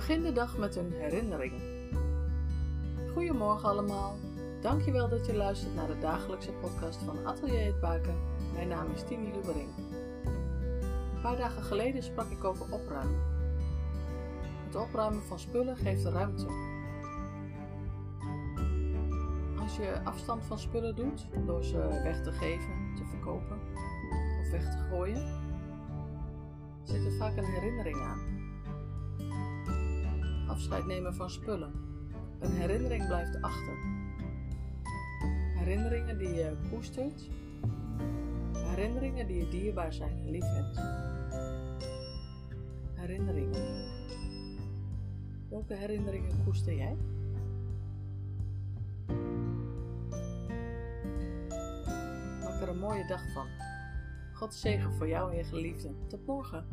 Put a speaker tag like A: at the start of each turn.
A: Begin de dag met een herinnering. Goedemorgen allemaal. Dankjewel dat je luistert naar de dagelijkse podcast van Atelier Het Baken. Mijn naam is Tini Lubbering. Een paar dagen geleden sprak ik over opruimen. Het opruimen van spullen geeft ruimte. Als je afstand van spullen doet door ze weg te geven, te verkopen of weg te gooien, zit er vaak een herinnering aan. Afscheid nemen van spullen. Een herinnering blijft achter. Herinneringen die je koestert. Herinneringen die je dierbaar zijn en lief hebt. Herinneringen. Welke herinneringen koester jij? Maak er een mooie dag van. God zegen voor jou en je geliefden. Tot morgen.